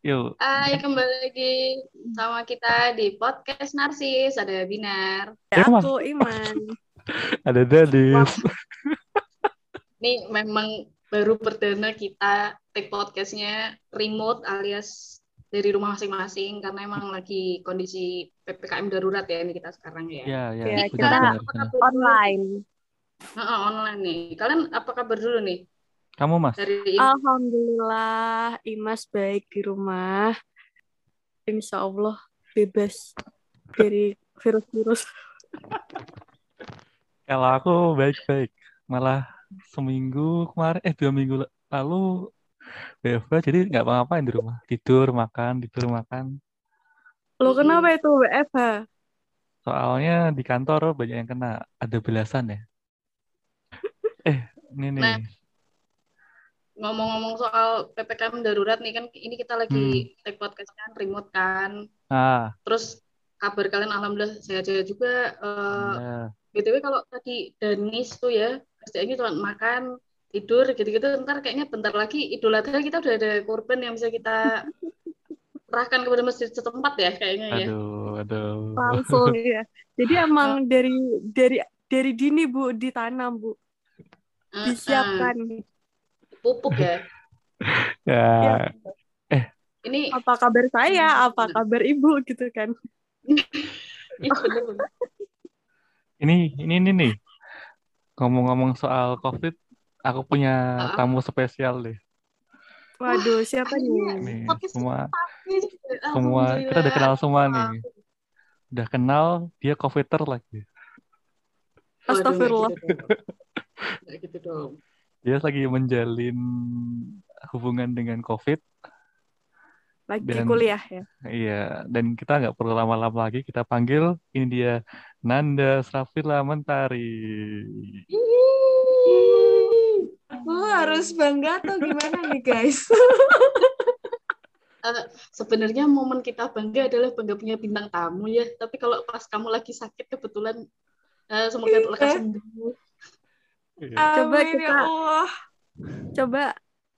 Yuk. Hai, kembali lagi sama kita di podcast Narsis. Ada Binar. Ya. Aku Iman. Ada Dadis. Ini memang baru perdana kita take podcastnya remote alias dari rumah masing-masing karena emang lagi kondisi PPKM darurat ya ini kita sekarang ya. Ya, ya. Ya, kita benar, benar. Online. Heeh, online nih. Kalian apa kabar dulu nih Kamu Mas? dari Alhamdulillah, Imas baik di rumah. Insya Allah bebas dari virus-virus. Kalau aku baik-baik. Malah seminggu kemarin, eh dua minggu lalu WFH jadi nggak apa-apain di rumah. Tidur, makan, tidur, makan. Lo kenapa itu WFH? Soalnya di kantor banyak yang kena. Ada belasan ya. Eh, ini nih. Nah. Ngomong-ngomong soal PPKM darurat nih kan ini kita Hmm. lagi take podcast kan remote kan. Ah, Terus kabar kalian alhamdulillah sehat-sehat juga. Eh, ya. BTW kalau tadi Danis tuh ya, kerjanya cuma makan, tidur, gitu-gitu. Ntar kayaknya bentar lagi Idul Adha kita udah ada korban yang bisa kita serahkan kepada masjid setempat ya kayaknya ya. Aduh, aduh. Langsung ya. Jadi emang dari dari dari dini Bu ditanam Bu, Eh, disiapkan. eh, pupuk ya. Ya, Ini Apa kabar saya? Apa kabar Ibu gitu kan? Bener-bener. ini, ini, ini nih. Ngomong-ngomong soal COVID, aku punya Ah. tamu spesial deh. Waduh, siapa akhirnya. nih? Nih, Podcast semua, Ini, semua kita udah kenal semua nih. Udah kenal, dia COVIDer lagi. Astagfirullah. gitu dong. Dia lagi menjalin hubungan dengan COVID. Lagi Dan- kuliah ya. Iya, dan kita nggak perlu lama-lama lagi. Kita panggil, ini dia Nanda Srafila Mentari. Aku harus bangga atau gimana nih guys? Eh, sebenarnya momen kita bangga adalah bangga punya bintang tamu ya. Tapi kalau pas kamu lagi sakit kebetulan eh, semoga Iya. lekas sembuh. Iya. Coba Amin ya kita- Allah. Coba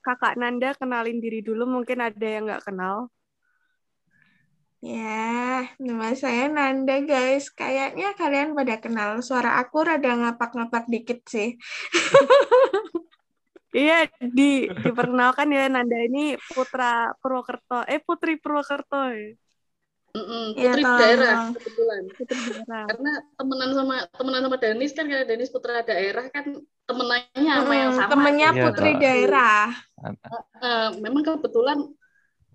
kakak Nanda kenalin diri dulu, mungkin ada yang nggak kenal. Ya, nama saya Nanda guys. Kayaknya kalian pada kenal. Suara aku rada ngapak-ngapak dikit sih. Iya, di diperkenalkan ya Nanda ini putra Purwokerto, eh putri Purwokerto. ya. Mm-mm, Iya, putri tolong. daerah kebetulan. Putri daerah. Karena temenan sama temenan sama Danis kan karena Danis putra daerah kan temenannya sama yang sama. temennya Iya, putri Kak. daerah. Eh, memang kebetulan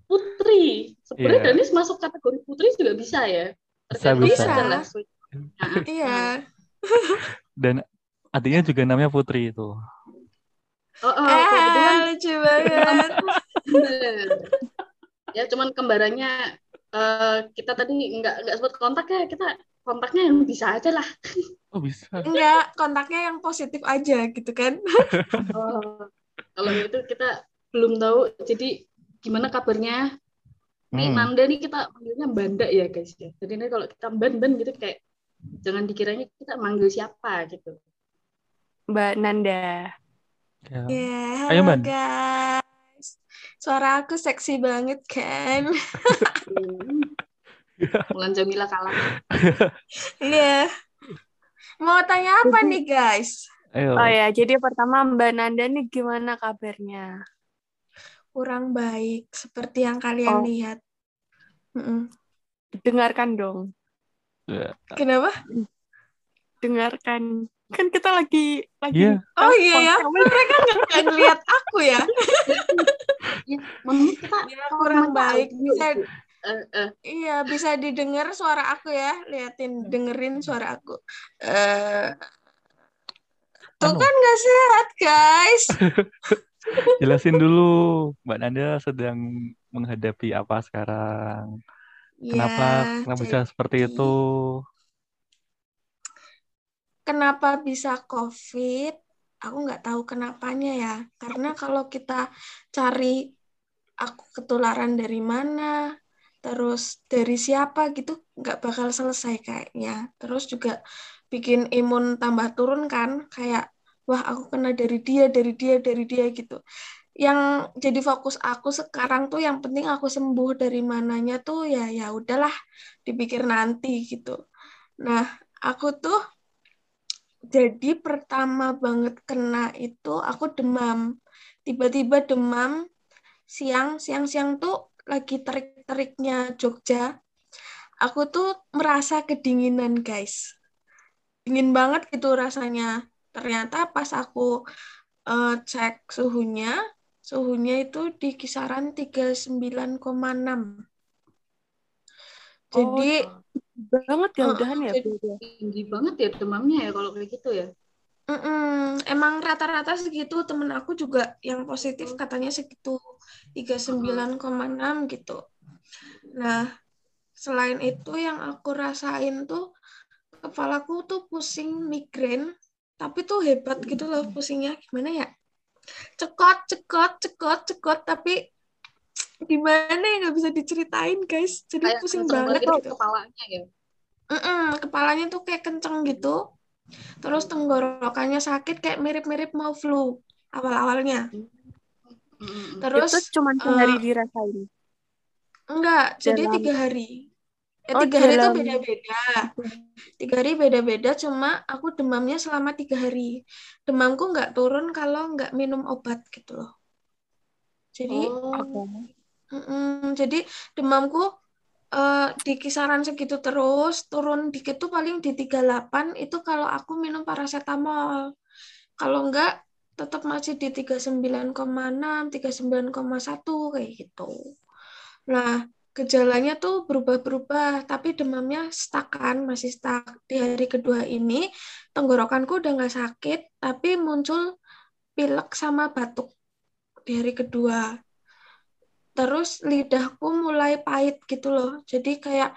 putri. Sebenarnya Iya. Danis masuk kategori putri juga bisa ya. Bisa, Tergantung bisa. Nah, Iya. Dan adiknya juga namanya Putri itu. Oh, oh, Eh, kebetulan lucu banget. Ya cuman kembarannya eh, kita tadi nggak nggak sebut kontak ya kita kontaknya yang bisa aja lah Oh bisa. Enggak, kontaknya yang positif aja gitu kan. Oh, kalau itu kita belum tahu jadi gimana kabarnya nih Hmm. Nanda nih kita manggilnya Banda ya guys ya jadi ini kalau kita ban ban gitu kayak jangan dikiranya kita manggil siapa gitu Mbak Nanda. Ya. Ya, Ayo, guys. Suara aku seksi banget kan? Mulan Jamila kalah Iya. Mau tanya apa nih guys? Ayo. Oh ya, jadi pertama Mbak Nanda nih gimana kabarnya? Kurang baik seperti yang kalian Oh. lihat. Mm-mm. Dengarkan dong. Ya. Kenapa? Dengarkan. Kan kita lagi lagi Iya. Oh iya ya, mereka nggak ngeliat aku ya. ya menurut kita Ya, kurang baik. Bisa, Eh, eh, iya, bisa didengar suara aku ya. Liatin, dengerin suara aku. Eh, tuh Anu. kan nggak sehat guys. Jelasin dulu, Mbak Nanda sedang menghadapi apa sekarang? Kenapa, Ya, kenapa bisa seperti jadi- itu? Kenapa bisa COVID? Aku nggak tahu kenapanya ya. Karena kalau kita cari aku ketularan dari mana, terus dari siapa gitu, nggak bakal selesai kayaknya. Terus juga bikin imun tambah turun kan, kayak wah aku kena dari dia, dari dia, dari dia gitu. yang jadi fokus aku sekarang tuh yang penting aku sembuh dari mananya tuh ya ya udahlah dipikir nanti gitu. Nah, aku tuh jadi pertama banget kena itu aku demam. Tiba-tiba demam siang, siang-siang tuh lagi terik-teriknya Jogja. Aku tuh merasa kedinginan, guys. Dingin banget gitu rasanya. Ternyata pas aku uh, cek suhunya, suhunya itu di kisaran 39,6. Jadi oh, banget ya udahan ya tinggi banget ya demamnya ya kalau kayak gitu ya. Mm-mm. Emang rata-rata segitu temen aku juga yang positif katanya segitu 39,6 gitu. Nah, selain itu yang aku rasain tuh kepalaku tuh pusing migrain, tapi tuh hebat gitu loh pusingnya gimana ya? cekot cekot cekot cekot tapi gimana ya nggak bisa diceritain guys jadi kayak pusing banget gitu. kepalanya ya Mm-mm, kepalanya tuh kayak kenceng gitu terus tenggorokannya sakit kayak mirip-mirip mau flu awal-awalnya terus itu cuma sehari uh, dirasain enggak jadi tiga hari Eh, oh, tiga hari itu beda-beda. Tiga hari beda-beda, cuma aku demamnya selama tiga hari. Demamku nggak turun kalau nggak minum obat gitu loh. Jadi, oh. mm -mm, jadi demamku uh, di kisaran segitu terus, turun dikit tuh paling di 38 itu kalau aku minum paracetamol. Kalau enggak, tetap masih di 39,6, 39,1 kayak gitu. Nah, gejalanya tuh berubah-berubah, tapi demamnya stuck kan, masih stuck. Di hari kedua ini, tenggorokanku udah nggak sakit, tapi muncul pilek sama batuk di hari kedua. Terus lidahku mulai pahit gitu loh, jadi kayak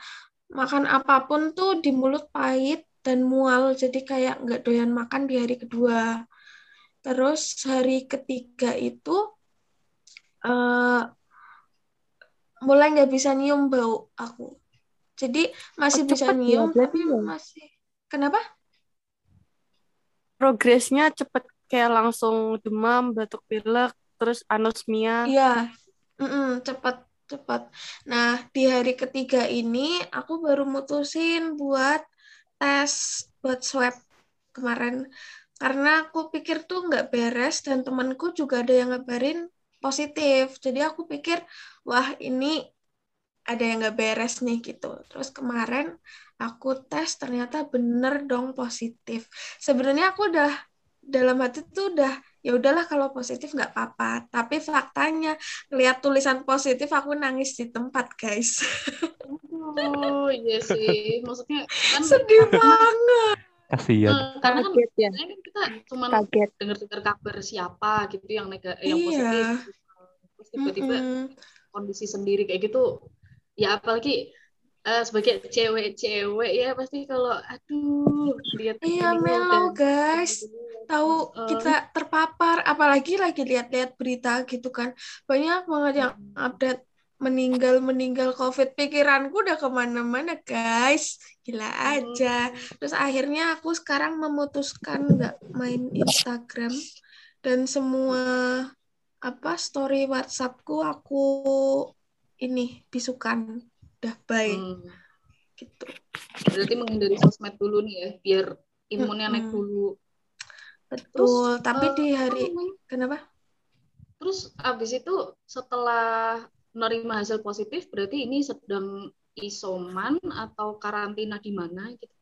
makan apa pun tuh di mulut pahit dan mual, jadi kayak nggak doyan makan di hari kedua. Terus hari ketiga itu, uh, mulai nggak bisa nyium bau aku. Jadi masih oh, bisa ya, nyium ya, tapi ya. masih kenapa? Progresnya cepet kayak langsung demam, batuk pilek, terus anosmia. Iya, mm -mm, cepet cepet. Nah di hari ketiga ini aku baru mutusin buat tes buat swab kemarin karena aku pikir tuh nggak beres dan temanku juga ada yang ngabarin positif. Jadi aku pikir, wah ini ada yang nggak beres nih gitu. Terus kemarin aku tes ternyata bener dong positif. Sebenarnya aku udah dalam hati tuh udah ya udahlah kalau positif nggak apa-apa. Tapi faktanya lihat tulisan positif aku nangis di tempat guys. Oh iya sih, maksudnya kan sedih banget kasihan hmm, karena kan ya. kan kita cuma dengar-dengar kabar siapa gitu yang nega yang iya. positif terus tiba-tiba mm -hmm. kondisi sendiri kayak gitu ya apalagi uh, sebagai cewek-cewek ya pasti kalau aduh lihat iya melo guys. gitu. tahu uh, kita terpapar apalagi lagi lihat-lihat berita gitu kan. Banyak banget yang update meninggal meninggal covid. Pikiranku udah ke mana-mana guys. Gila aja. Terus akhirnya aku sekarang memutuskan nggak main Instagram. Dan semua apa story WhatsAppku aku ini bisukan udah baik hmm. gitu berarti menghindari sosmed dulu nih ya biar imunnya hmm. naik dulu betul terus, tapi uh, di hari kenapa terus abis itu setelah menerima hasil positif berarti ini sedang isoman atau karantina di mana gitu?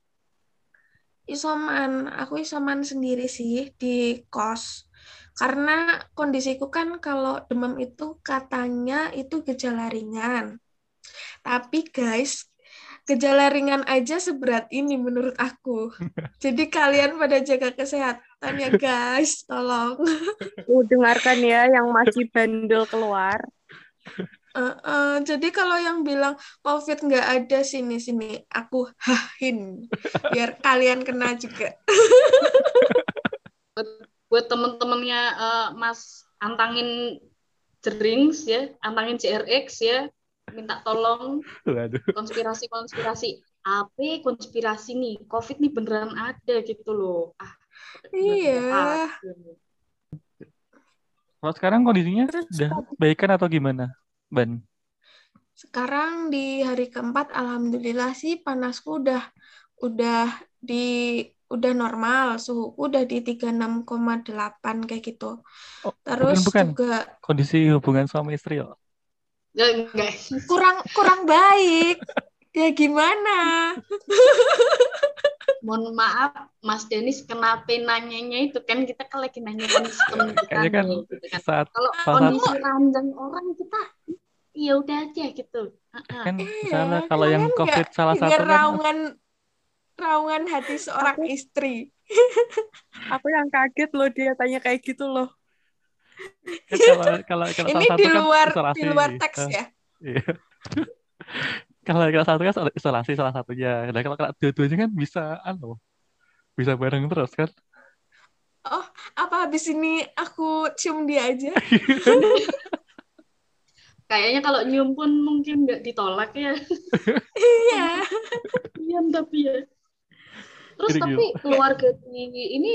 Isoman, aku isoman sendiri sih di kos. Karena kondisiku kan kalau demam itu katanya itu gejala ringan. Tapi guys, gejala ringan aja seberat ini menurut aku. Jadi kalian pada jaga kesehatan ya guys, tolong. Uh, dengarkan ya yang masih bandel keluar. Uh, uh, jadi kalau yang bilang COVID nggak ada sini sini, aku hahin biar kalian kena juga. buat, buat temen-temennya uh, Mas antangin Jerings ya, antangin CRX ya, minta tolong konspirasi-konspirasi apa konspirasi nih COVID nih beneran ada gitu loh. Ah, iya. Kalau sekarang kondisinya Terus udah baikan atau gimana, Ban? Sekarang di hari keempat, alhamdulillah sih panasku udah udah di udah normal, suhuku udah di 36,8 kayak gitu. Oh, Terus bukan, bukan. juga Kondisi hubungan suami istri ya? Ya, enggak. kurang kurang baik. Ya gimana? Mohon maaf, Mas Denis, kenapa nanyanya itu kan kita kan lagi nanya kondisi teman kita Kayaknya kan gitu kan. saat Kalau kondisi ranjang orang kita, ya udah aja gitu. Heeh. kan misalnya kalau yang COVID salah satu kan raungan raungan hati seorang istri. Aku yang kaget loh dia tanya kayak gitu loh. Kan kalau kalau kalau Ini di kan luar isolasi. di luar teks ya. Iya. kalau kalau satu kan isolasi salah satunya. Dan kalau kalau dua-duanya kan bisa anu bisa bareng terus kan. Oh, apa habis ini aku cium dia aja? Kayaknya kalau nyium pun mungkin nggak ditolak ya. Iya. Diam tapi ya. Terus tapi keluarga di ini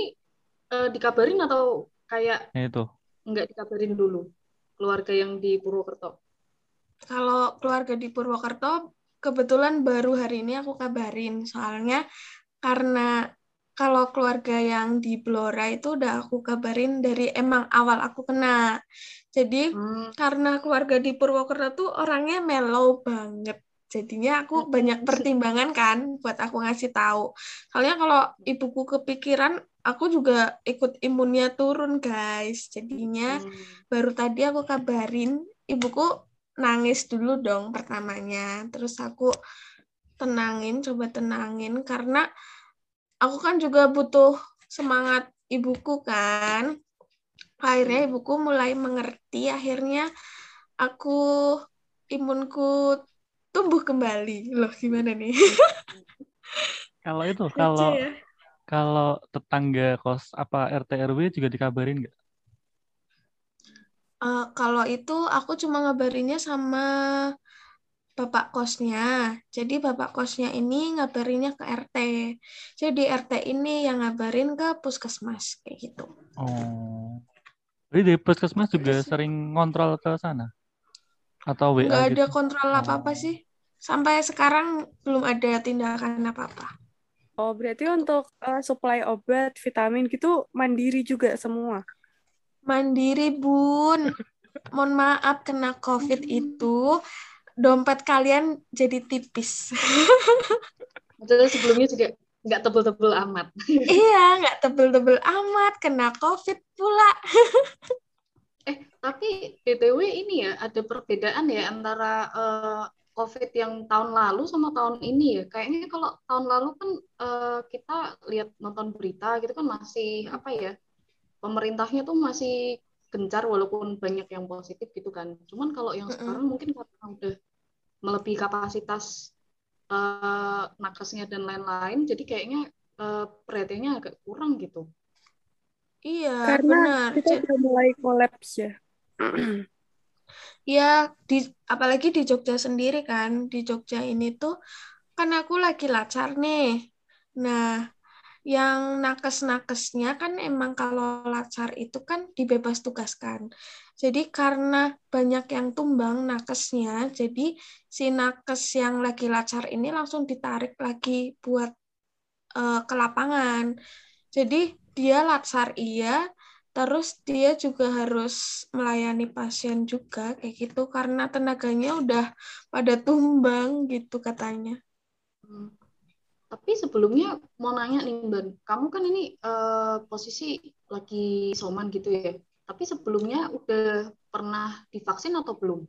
eh, dikabarin atau kayak Nah itu. Nggak dikabarin dulu keluarga yang di Purwokerto? Kalau keluarga di Purwokerto, kebetulan baru hari ini aku kabarin. Soalnya karena kalau keluarga yang di Blora itu udah aku kabarin dari emang awal aku kena. Jadi Hmm, karena keluarga di Purwokerto tuh orangnya mellow banget. Jadinya aku banyak pertimbangan kan buat aku ngasih tahu. Soalnya kalau ibuku kepikiran, aku juga ikut imunnya turun, guys. Jadinya hmm. baru tadi aku kabarin, ibuku nangis dulu dong pertamanya. Terus aku tenangin, coba tenangin karena aku kan juga butuh semangat ibuku kan. Akhirnya ibuku mulai mengerti, akhirnya aku imunku tumbuh kembali. Loh, gimana nih? Kalau itu kalau ya. kalau tetangga kos apa RT RW juga dikabarin nggak? Eh, kalau itu aku cuma ngabarinnya sama bapak kosnya. Jadi bapak kosnya ini ngabarinnya ke RT. Jadi RT ini yang ngabarin ke puskesmas kayak gitu. Oh. Jadi di puskesmas juga Terus- sering ngontrol ke sana? Atau WA Nggak ada gitu? kontrol apa-apa Oh. sih. Sampai sekarang belum ada tindakan apa-apa. Oh, berarti untuk eh, supply obat, vitamin gitu mandiri juga semua. Mandiri, Bun. Mohon maaf kena COVID itu dompet kalian jadi tipis. Padahal sebelumnya juga nggak tebel-tebel amat. iya, nggak tebel-tebel amat kena COVID pula. Eh, tapi BTW ini ya ada perbedaan ya antara eh, COVID yang tahun lalu sama tahun ini ya. Kayaknya kalau tahun lalu kan eh, kita lihat nonton berita gitu kan masih apa ya? Pemerintahnya tuh masih gencar walaupun banyak yang positif gitu kan. Cuman kalau yang Mm-mm. sekarang mungkin karena udah melebihi kapasitas eh, nakesnya dan lain-lain, jadi kayaknya eh, perhatiannya agak kurang gitu. Iya, Karena benar. kita Jadi- udah mulai kolaps ya. Ya, di apalagi di Jogja sendiri kan. Di Jogja ini tuh kan aku lagi lacar nih. Nah, yang nakes-nakesnya kan emang kalau lacar itu kan dibebas tugaskan. Jadi karena banyak yang tumbang nakesnya, jadi si nakes yang lagi lacar ini langsung ditarik lagi buat eh, ke lapangan. Jadi dia lacar iya, Terus dia juga harus melayani pasien juga kayak gitu karena tenaganya udah pada tumbang gitu katanya. Hmm. Tapi sebelumnya mau nanya nih Mbak, kamu kan ini eh, posisi lagi soman gitu ya. Tapi sebelumnya udah pernah divaksin atau belum?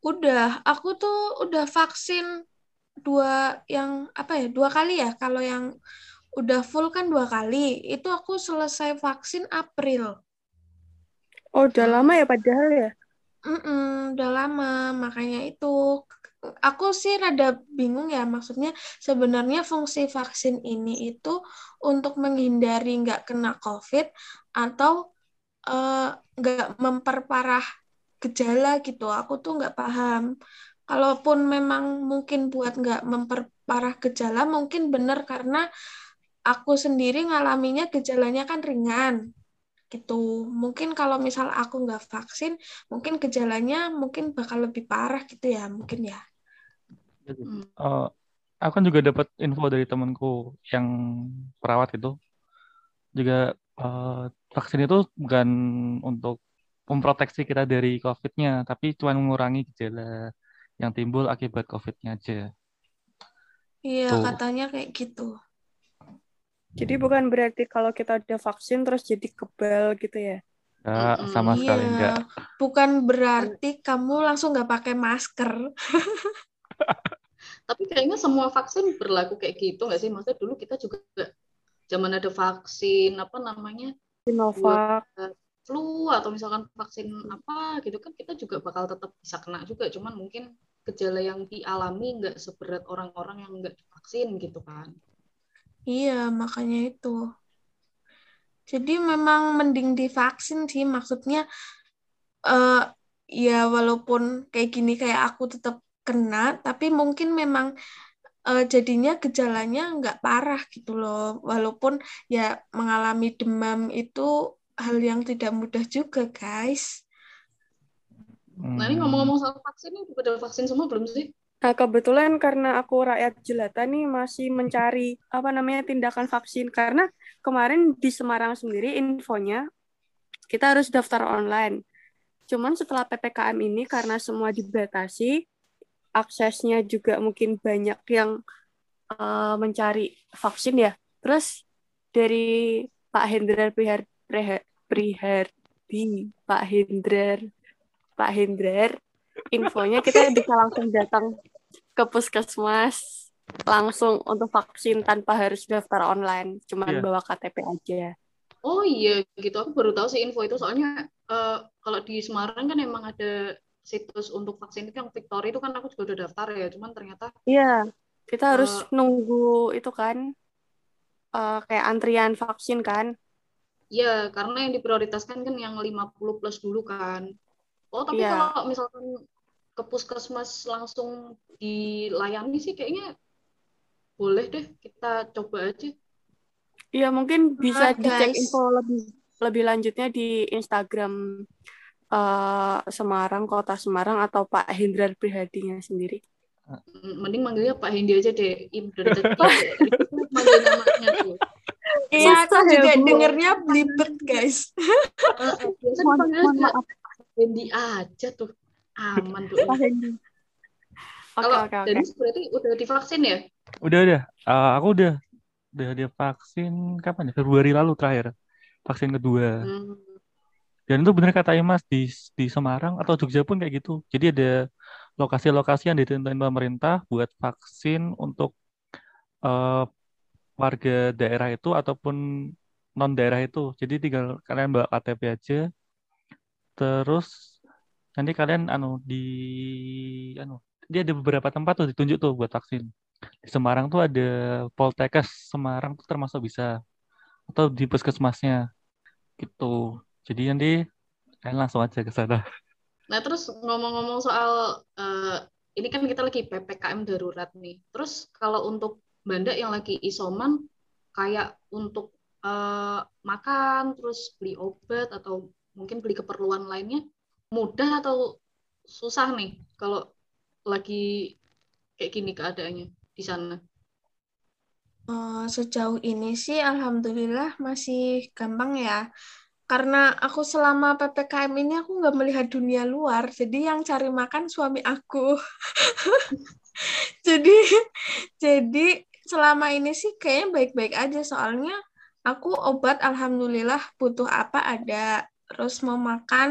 Udah, aku tuh udah vaksin dua yang apa ya dua kali ya. Kalau yang udah full kan dua kali. Itu aku selesai vaksin April. Oh, udah lama ya padahal ya. Mm-mm, udah lama, makanya itu aku sih rada bingung ya maksudnya sebenarnya fungsi vaksin ini itu untuk menghindari nggak kena COVID atau eh, nggak memperparah gejala gitu. Aku tuh nggak paham. Kalaupun memang mungkin buat nggak memperparah gejala, mungkin benar karena aku sendiri ngalaminya gejalanya kan ringan gitu. Mungkin kalau misal aku nggak vaksin, mungkin gejalanya mungkin bakal lebih parah gitu ya, mungkin ya. Eh, aku kan juga dapat info dari temanku yang perawat itu juga eh, vaksin itu bukan untuk memproteksi kita dari COVID-nya, tapi cuma mengurangi gejala yang timbul akibat COVID-nya aja. Iya, Tuh. katanya kayak gitu. Jadi bukan berarti kalau kita udah vaksin terus jadi kebal gitu ya. Mm-mm. sama sekali Iya, enggak. bukan berarti kamu langsung nggak pakai masker. Tapi kayaknya semua vaksin berlaku kayak gitu nggak sih? Maksudnya dulu kita juga zaman ada vaksin apa namanya Sinovac. flu atau misalkan vaksin apa gitu kan kita juga bakal tetap bisa kena juga. Cuman mungkin gejala yang dialami nggak seberat orang-orang yang nggak divaksin gitu kan. Iya, makanya itu. Jadi memang mending divaksin sih, maksudnya eh ya walaupun kayak gini kayak aku tetap kena, tapi mungkin memang eh, jadinya gejalanya nggak parah gitu loh. Walaupun ya mengalami demam itu hal yang tidak mudah juga, guys. Nah ini Hmm, ngomong-ngomong soal vaksin udah vaksin semua belum sih? Nah, kebetulan karena aku rakyat jelata nih masih mencari apa namanya tindakan vaksin karena kemarin di Semarang sendiri infonya kita harus daftar online. Cuman setelah PPKM ini karena semua dibatasi, aksesnya juga mungkin banyak yang eh, mencari vaksin ya. Terus dari Pak Hendrar Prihar, Prihar- Prihardi, Pak Hendrar, Pak Hendrar, infonya kita bisa langsung datang ke puskesmas langsung untuk vaksin tanpa harus daftar online, cuman Iya. bawa KTP aja. Oh iya gitu, aku baru tahu sih info itu soalnya eh, kalau di Semarang kan emang ada situs untuk vaksin itu yang Victory itu kan aku juga udah daftar ya, cuman ternyata Iya, kita harus Eh. nunggu itu kan eh, kayak antrian vaksin kan. ya karena yang diprioritaskan kan yang 50 plus dulu kan. Oh tapi Iya. kalau misalkan ke puskesmas langsung dilayani sih kayaknya boleh deh kita coba aja. Iya, mungkin bisa Ah, dicek guys. info lebih lebih lanjutnya di Instagram eh, Semarang, Kota Semarang atau Pak Hendrar Prihadinya sendiri. M- Mending manggilnya Pak Hendi aja deh. Im dari tadi ribet manggil namanya tuh. Iya, aku ya, juga Bu. dengernya belibet, guys. Eh, eh, biasa Mohon, dipanggil mohon aja maaf, Pak Hendi aja tuh. Aman tuh. Pak Hendi. Oke, Kalau oke, oke. Dennis berarti udah divaksin ya? Udah, udah. Eh, aku udah udah dia vaksin kapan ya? Februari lalu terakhir. Vaksin kedua. Hmm. Dan itu benar kata Imas di di Semarang atau Jogja pun kayak gitu. Jadi ada lokasi-lokasi yang ditentuin pemerintah buat vaksin untuk eh, warga daerah itu ataupun non daerah itu. Jadi tinggal kalian bawa KTP aja. Terus nanti kalian anu di anu dia ada beberapa tempat tuh ditunjuk tuh buat vaksin. Di Semarang tuh ada Poltekkes Semarang tuh termasuk bisa atau di puskesmasnya gitu. Jadi nanti kalian langsung aja ke sana. Nah, terus ngomong-ngomong soal eh, ini kan kita lagi PPKM darurat nih. Terus kalau untuk Banda yang lagi isoman, kayak untuk eh, makan, terus beli obat atau mungkin beli keperluan lainnya, mudah atau susah nih kalau lagi kayak gini keadaannya di sana? Eh, sejauh ini sih alhamdulillah masih gampang ya. Karena aku selama PPKM ini aku nggak melihat dunia luar, jadi yang cari makan suami aku. Jadi jadi selama ini sih kayaknya baik-baik aja soalnya aku obat alhamdulillah butuh apa ada. Terus mau makan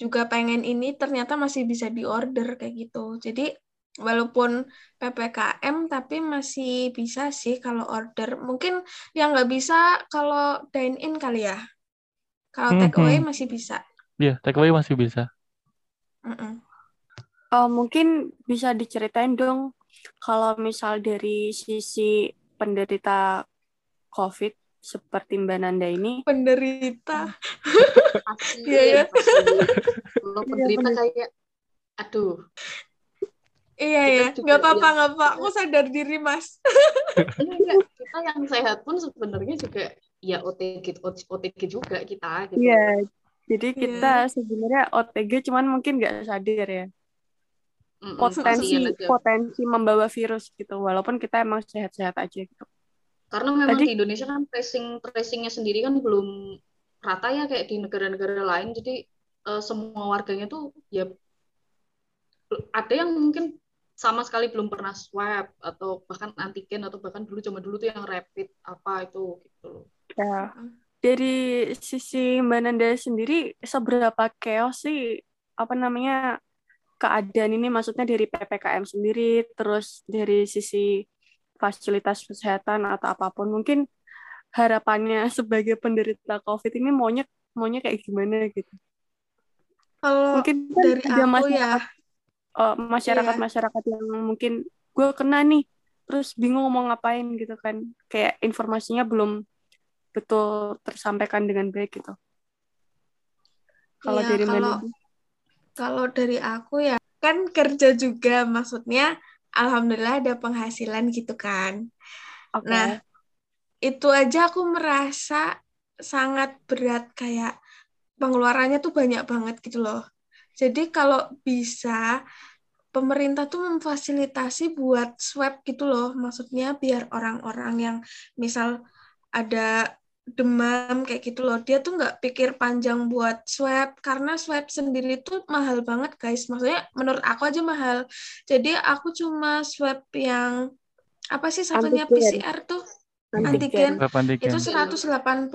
juga pengen ini ternyata masih bisa diorder kayak gitu. Jadi walaupun PPKM tapi masih bisa sih kalau order. Mungkin yang nggak bisa kalau dine in kali ya. Kalau take away Mhm. masih bisa. Iya, take away masih bisa. Mm-mm. Eh, mungkin bisa diceritain dong kalau misal dari sisi penderita COVID seperti Mbak Nanda ini, Penderita. Pasien, Iya, ya. Kalau Iya, penderita kayak, aduh, Iya Kita ya, nggak apa-apa nggak apa. Aku sadar diri mas. Enggak. Kita yang sehat pun sebenarnya juga ya OTG OTG juga kita gitu. Iya, jadi Iya. kita sebenarnya OTG cuman mungkin nggak sadar ya. Potensi aja. potensi membawa virus gitu, walaupun kita emang sehat-sehat aja gitu. Karena memang Tadi- di Indonesia kan tracing tracingnya sendiri kan belum rata ya kayak di negara-negara lain. Jadi eh, semua warganya tuh ya ada yang mungkin sama sekali belum pernah swab atau bahkan antigen atau bahkan dulu zaman dulu tuh yang rapid apa itu gitu loh. Ya. Dari sisi Mbak Nanda sendiri, seberapa chaos sih apa namanya keadaan ini maksudnya dari PPKM sendiri, terus dari sisi fasilitas kesehatan atau apa pun, mungkin harapannya sebagai penderita COVID ini maunya maunya kayak gimana gitu. Kalau Mungkin kan dari ada aku masyarakat ya, eh, masyarakat-masyarakat yang mungkin gue kena nih, terus bingung mau ngapain gitu kan, kayak informasinya belum betul tersampaikan dengan baik gitu. Kalau Iya, dari kalau kalau dari aku ya kan kerja juga, maksudnya alhamdulillah ada penghasilan gitu kan. oke. Nah, itu aja aku merasa sangat berat kayak pengeluarannya tuh banyak banget gitu loh. Jadi kalau bisa pemerintah tuh memfasilitasi buat swab gitu loh. Maksudnya biar orang-orang yang misal ada demam kayak gitu loh, dia tuh nggak pikir panjang buat swab karena swab sendiri tuh mahal banget guys. Maksudnya menurut aku aja mahal. Jadi aku cuma swab yang apa sih satunya Antigen. PCR tuh Antigen. antigen itu 185.000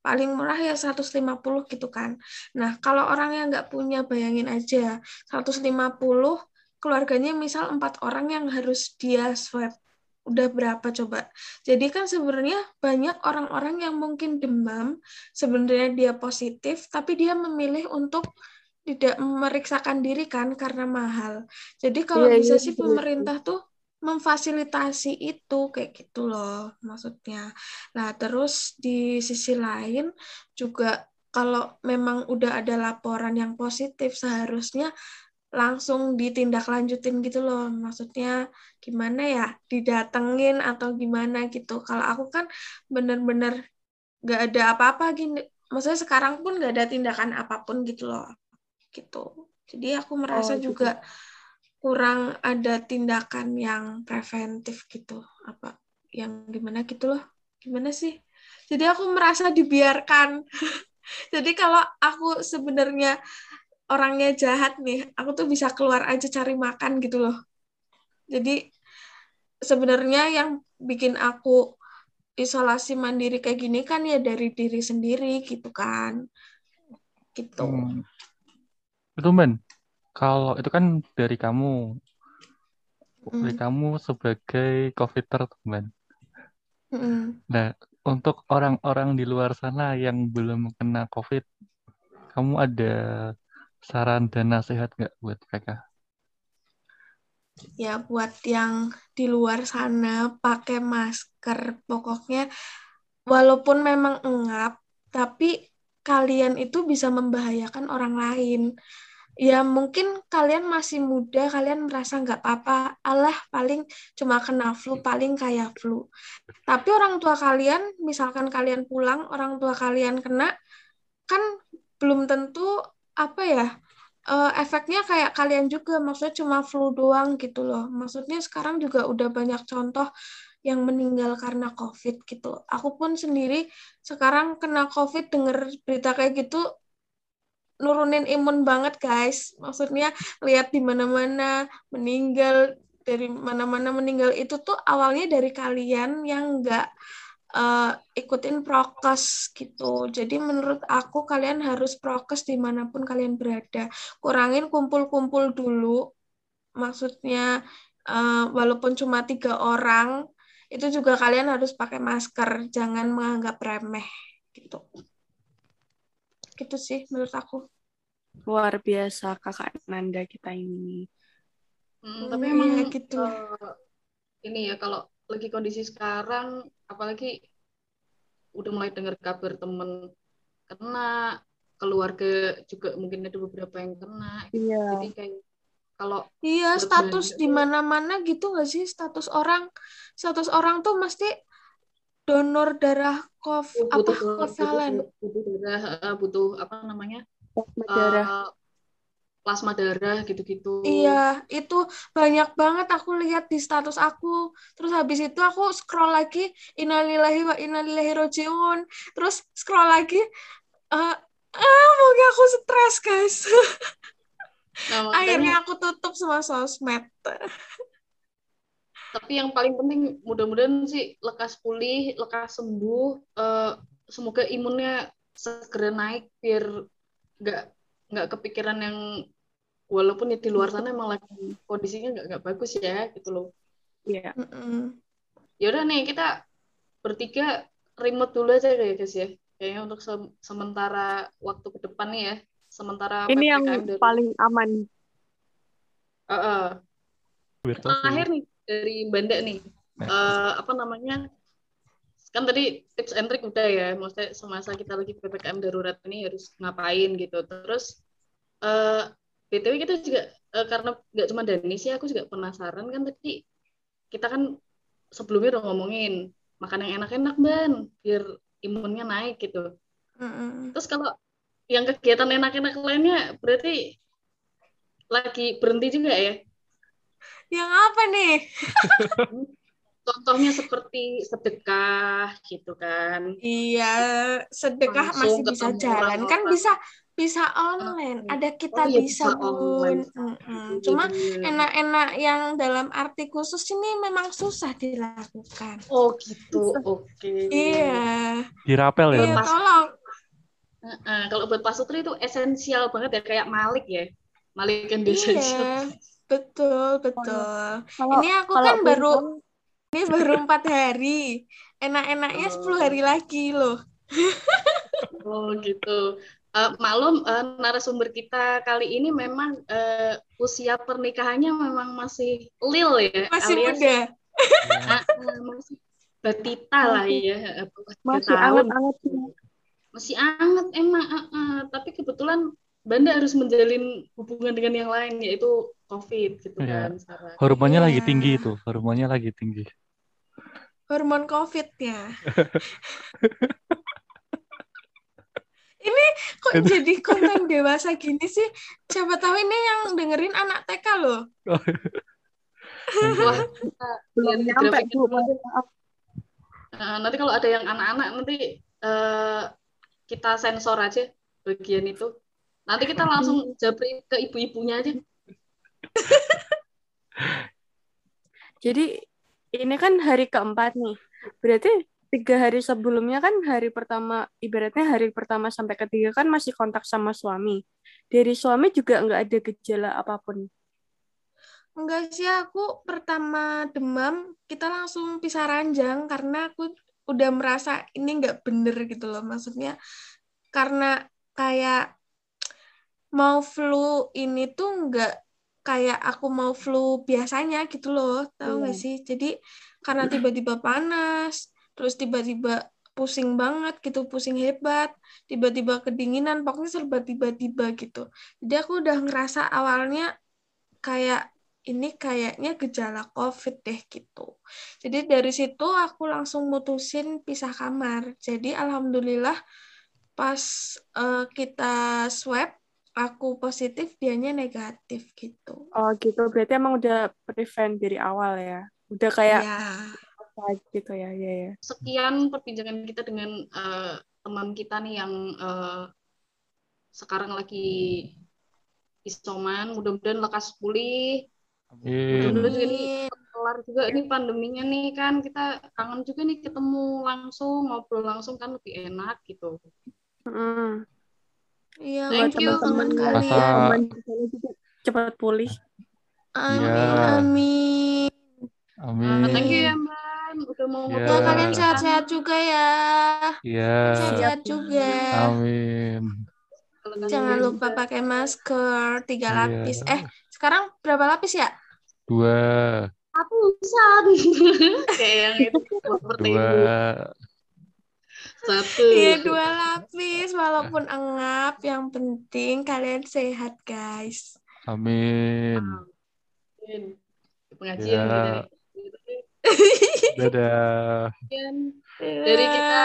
paling murah ya 150 gitu kan nah kalau orang yang nggak punya bayangin aja 150 keluarganya misal empat orang yang harus dia swab udah berapa coba jadi kan sebenarnya banyak orang-orang yang mungkin demam sebenarnya dia positif tapi dia memilih untuk tidak memeriksakan diri kan karena mahal jadi kalau Iya, bisa iya, sih betul. pemerintah tuh memfasilitasi itu kayak gitu loh maksudnya. Nah, terus di sisi lain juga kalau memang udah ada laporan yang positif seharusnya langsung ditindaklanjutin gitu loh. Maksudnya gimana ya? Didatengin atau gimana gitu. Kalau aku kan bener-bener nggak ada apa-apa gini. Maksudnya sekarang pun nggak ada tindakan apa pun gitu loh. Gitu. Jadi aku merasa Oh, gitu. juga kurang ada tindakan yang preventif gitu apa yang gimana gitu loh gimana sih jadi aku merasa dibiarkan jadi kalau aku sebenarnya orangnya jahat nih aku tuh bisa keluar aja cari makan gitu loh jadi sebenarnya yang bikin aku isolasi mandiri kayak gini kan ya dari diri sendiri gitu kan gitu Hmm. Itu kalau itu kan dari kamu, dari Mm. kamu sebagai covider tuh, Ben. Mm-mm. Nah, untuk orang-orang di luar sana yang belum kena COVID, kamu ada saran dan nasihat nggak buat mereka? ya buat yang di luar sana pakai masker pokoknya walaupun memang engap tapi kalian itu bisa membahayakan orang lain. Ya mungkin kalian masih muda kalian merasa nggak apa-apa. Alah paling cuma kena flu paling kayak flu. Tapi orang tua kalian misalkan kalian pulang orang tua kalian kena kan belum tentu apa ya eh, efeknya kayak kalian juga maksudnya cuma flu doang gitu loh. Maksudnya sekarang juga udah banyak contoh yang meninggal karena covid gitu aku pun sendiri sekarang kena covid denger berita kayak gitu nurunin imun banget guys. Maksudnya lihat di mana-mana meninggal dari mana-mana meninggal itu tuh awalnya dari kalian yang nggak eh, ikutin prokes gitu. Jadi menurut aku kalian harus prokes di mana pun kalian berada. Kurangin kumpul-kumpul dulu. Maksudnya eh, walaupun cuma tiga orang, itu juga kalian harus pakai masker. Jangan menganggap remeh gitu. Gitu sih menurut aku. Luar biasa kakak Nanda kita ini. Hmm, tapi Hmm, emang iya gitu. eh, ini ya kalau lagi kondisi sekarang apalagi udah mulai dengar kabar temen kena keluarga juga mungkin ada beberapa yang kena Iya. jadi kayak kalau Iya, status belanja di mana-mana gitu nggak sih? Status orang, status orang tuh mesti donor darah kof Oh, apa butuh kovalen. butuh, butuh darah, butuh apa namanya? Plasma darah. Eh, plasma darah gitu-gitu. Iya, itu banyak banget aku lihat di status aku. Terus habis itu aku scroll lagi innalillahi wa inna ilaihi rajiun. Terus scroll lagi eh ah, mungkin aku stres, guys. Nah, Akhirnya aku tutup semua sosmed. tapi yang paling penting mudah-mudahan sih lekas pulih, lekas sembuh. eh, semoga imunnya segera naik biar nggak nggak kepikiran yang walaupun ya di luar sana emang lagi kondisinya nggak nggak bagus ya gitu loh. Iya. Mm-mm. Ya udah nih kita bertiga remote dulu aja ya guys ya. Kayaknya untuk se- sementara waktu ke depan nih ya. Sementara Ini yang dari paling aman. Virtual sih. terakhir nih dari Banda nih. Eh, apa namanya? Kan tadi tips and trick udah ya. Maksudnya semasa kita lagi PPKM darurat ini harus ngapain gitu. Terus eh BTW kita juga eh, karena nggak cuma Dani sih, aku juga penasaran kan tadi kita kan sebelumnya udah ngomongin makan yang enak-enak ban biar imunnya naik gitu. Mm-mm. Terus kalau yang kegiatan enak-enak lainnya berarti lagi berhenti juga ya? Yang apa nih? Contohnya seperti sedekah gitu kan. Iya, sedekah Langsung masih bisa jalan. Kan bisa bisa online. Ada kita Oh iya, bisa, bisa online. Iya, Cuma bener. enak-enak yang dalam arti khusus ini memang susah dilakukan. Oh gitu, oke. Iya. Dirapel ya. Iya, tolong. Heeh, kalau buat Pak Sutri itu esensial banget ya kayak Malik ya. Malik yang Iya. esensial. Betul, betul. Kalau Ini aku kalau kan baru ini baru empat hari. Enak-enaknya Oh. 10 hari lagi loh. Oh gitu. Eh, maklum eh, narasumber kita kali ini memang eh, usia pernikahannya memang masih lil ya, Masih alias muda. eh, masih batita lah ya, masih tahun. anget-anget Masih anget emang, eh, eh. tapi kebetulan Banda harus menjalin hubungan dengan yang lain yaitu COVID gitu Iya. kan. Hormonnya lagi Iya. tinggi itu. Hormonnya lagi tinggi. Hormon COVID-nya. Ini kok jadi konten dewasa gini sih? Siapa tahu ini yang dengerin anak TK loh. Wah, belum nyampe dulu. Nah, nanti kalau ada yang anak-anak nanti eh, kita sensor aja bagian itu. Nanti kita langsung japri ke ibu-ibunya aja. Jadi ini kan hari keempat nih. Berarti tiga hari sebelumnya kan hari pertama, ibaratnya hari pertama sampai ketiga kan masih kontak sama suami. Dari suami juga nggak ada gejala apa pun. Enggak sih, aku pertama demam, kita langsung pisah ranjang karena aku udah merasa ini nggak bener gitu loh. Maksudnya karena kayak mau flu ini tuh nggak kayak aku mau flu biasanya gitu loh. Tahu nggak Iya. sih? Jadi karena tiba-tiba panas, terus tiba-tiba pusing banget gitu, pusing hebat, tiba-tiba kedinginan, pokoknya serba tiba-tiba gitu. Jadi aku udah ngerasa awalnya kayak ini kayaknya gejala COVID deh gitu. Jadi dari situ aku langsung mutusin pisah kamar. Jadi alhamdulillah pas eh, kita swab aku positif, dianya negatif gitu. Oh gitu, berarti emang udah prevent dari awal ya. Udah kayak Ya. Apa gitu ya, ya ya. Sekian perbincangan kita dengan eh, teman kita nih yang eh, sekarang lagi isoman. Mudah-mudahan lekas pulih. Mudah-mudahan juga nih kelar juga nih pandeminya nih kan kita kangen juga nih ketemu langsung ngobrol langsung kan lebih enak gitu. Mm. Iya, Thank buat you, teman-teman teman-teman. kalian. Masa- Teman juga cepat pulih. Amin, Iya. amin. Amin. Thank you ya Mbak, udah mau Ya. Ya, kalian sehat-sehat juga ya. Iya. Sehat-sehat juga. Amin. Jangan lupa pakai masker tiga Iya. lapis. Eh, sekarang berapa lapis ya? Dua. Hapusan. Kayak yang itu seperti Dua. Satu. Iya, dua lapis. Walaupun engap, yang penting kalian sehat, guys. Amin. Pengajian Ya. kita nih. Dadah. Dari kita.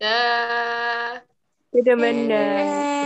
Dah. Dadah Manda. Yeay.